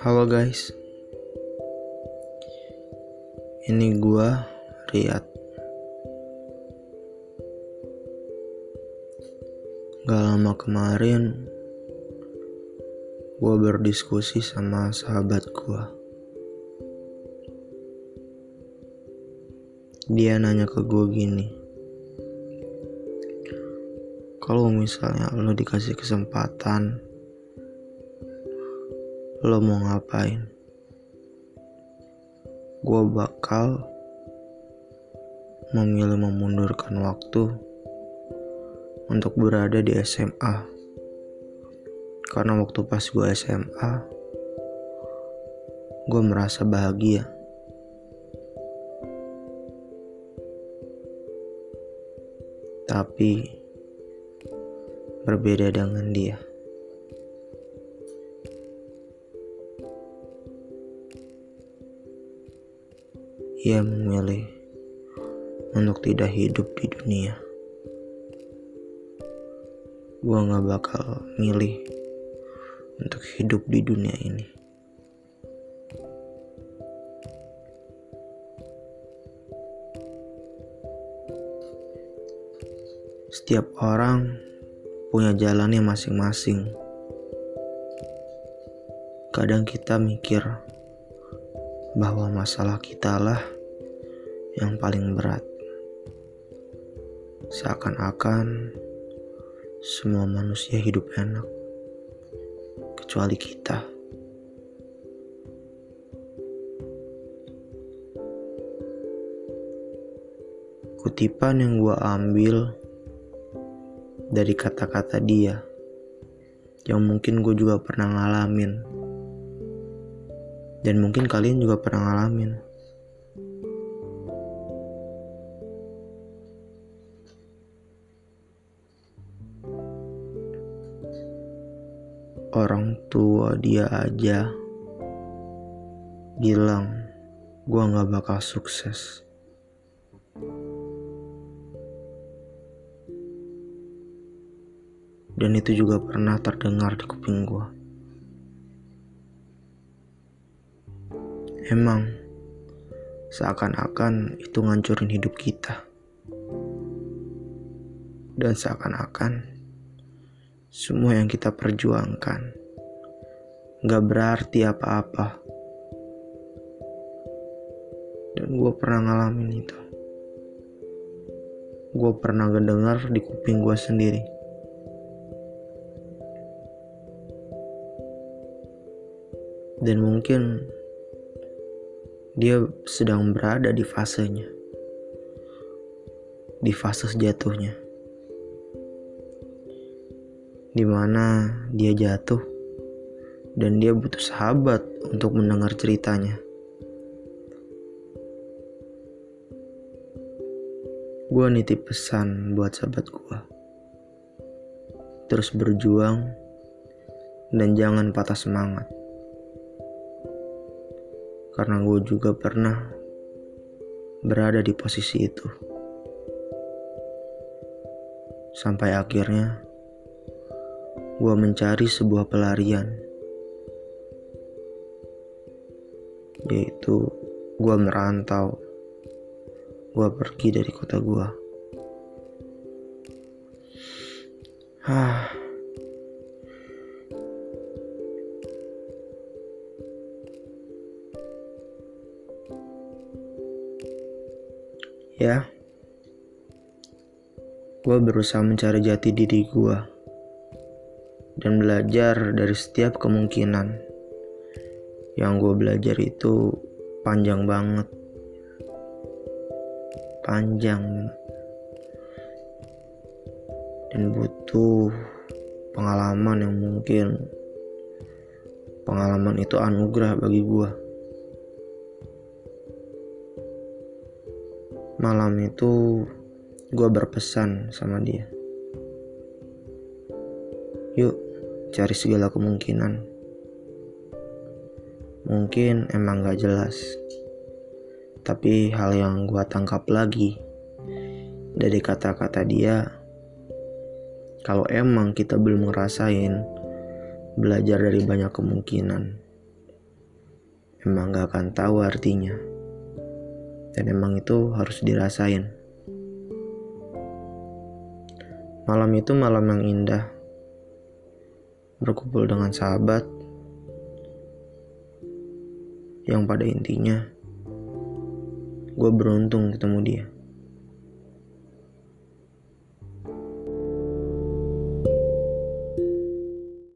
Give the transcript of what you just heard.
Halo guys. Ini gua Riyad. Gak lama kemarin Gua berdiskusi sama sahabat gua. Dia nanya ke gua gini Kalau misalnya lo dikasih kesempatan lo mau ngapain? Gue bakal memilih memundurkan waktu untuk berada di SMA. Karena waktu pas gue SMA, gue merasa bahagia. Tapi berbeda dengan dia. Ia memilih untuk tidak hidup di dunia. Gua gak bakal milih untuk hidup di dunia ini. Setiap orang punya jalannya masing-masing. Kadang kita mikir, bahwa masalah kita lah yang paling berat. Seakan-akan semua manusia hidup enak, kecuali kita. Kutipan yang gua ambil dari kata-kata dia, yang mungkin gue juga pernah ngalamin dan mungkin kalian juga pernah ngalamin. Orang tua dia aja bilang gua gak bakal sukses. Dan itu juga pernah terdengar di kuping gua. Emang seakan-akan itu ngancurin hidup kita. Dan seakan-akan semua yang kita perjuangkan gak berarti apa-apa. Dan gue pernah ngalamin itu. Gue pernah ngedengar di kuping gue sendiri. Dan mungkin dia sedang berada di fasenya, di fase sejatuhnya, di mana dia jatuh dan dia butuh sahabat untuk mendengar ceritanya. Gue nitip pesan buat sahabat gue. Terus berjuang dan jangan patah semangat karena gue juga pernah berada di posisi itu. Sampai akhirnya gue mencari sebuah pelarian, yaitu gue merantau, gue pergi dari kota gue. Ah. Ya, gue berusaha mencari jati diri gue dan belajar dari setiap kemungkinan. Yang gue belajar itu panjang banget, panjang dan butuh pengalaman yang mungkin pengalaman itu anugerah bagi gue. Malam itu gue berpesan sama dia. Yuk cari segala kemungkinan. Mungkin emang gak jelas. Tapi hal yang gue tangkap lagi dari kata-kata dia, kalau emang kita belum ngerasain belajar dari banyak kemungkinan, emang gak akan tahu artinya. Dan emang itu harus dirasain. Malam itu malam yang indah. Berkumpul dengan sahabat. Yang pada intinya, gue beruntung ketemu dia.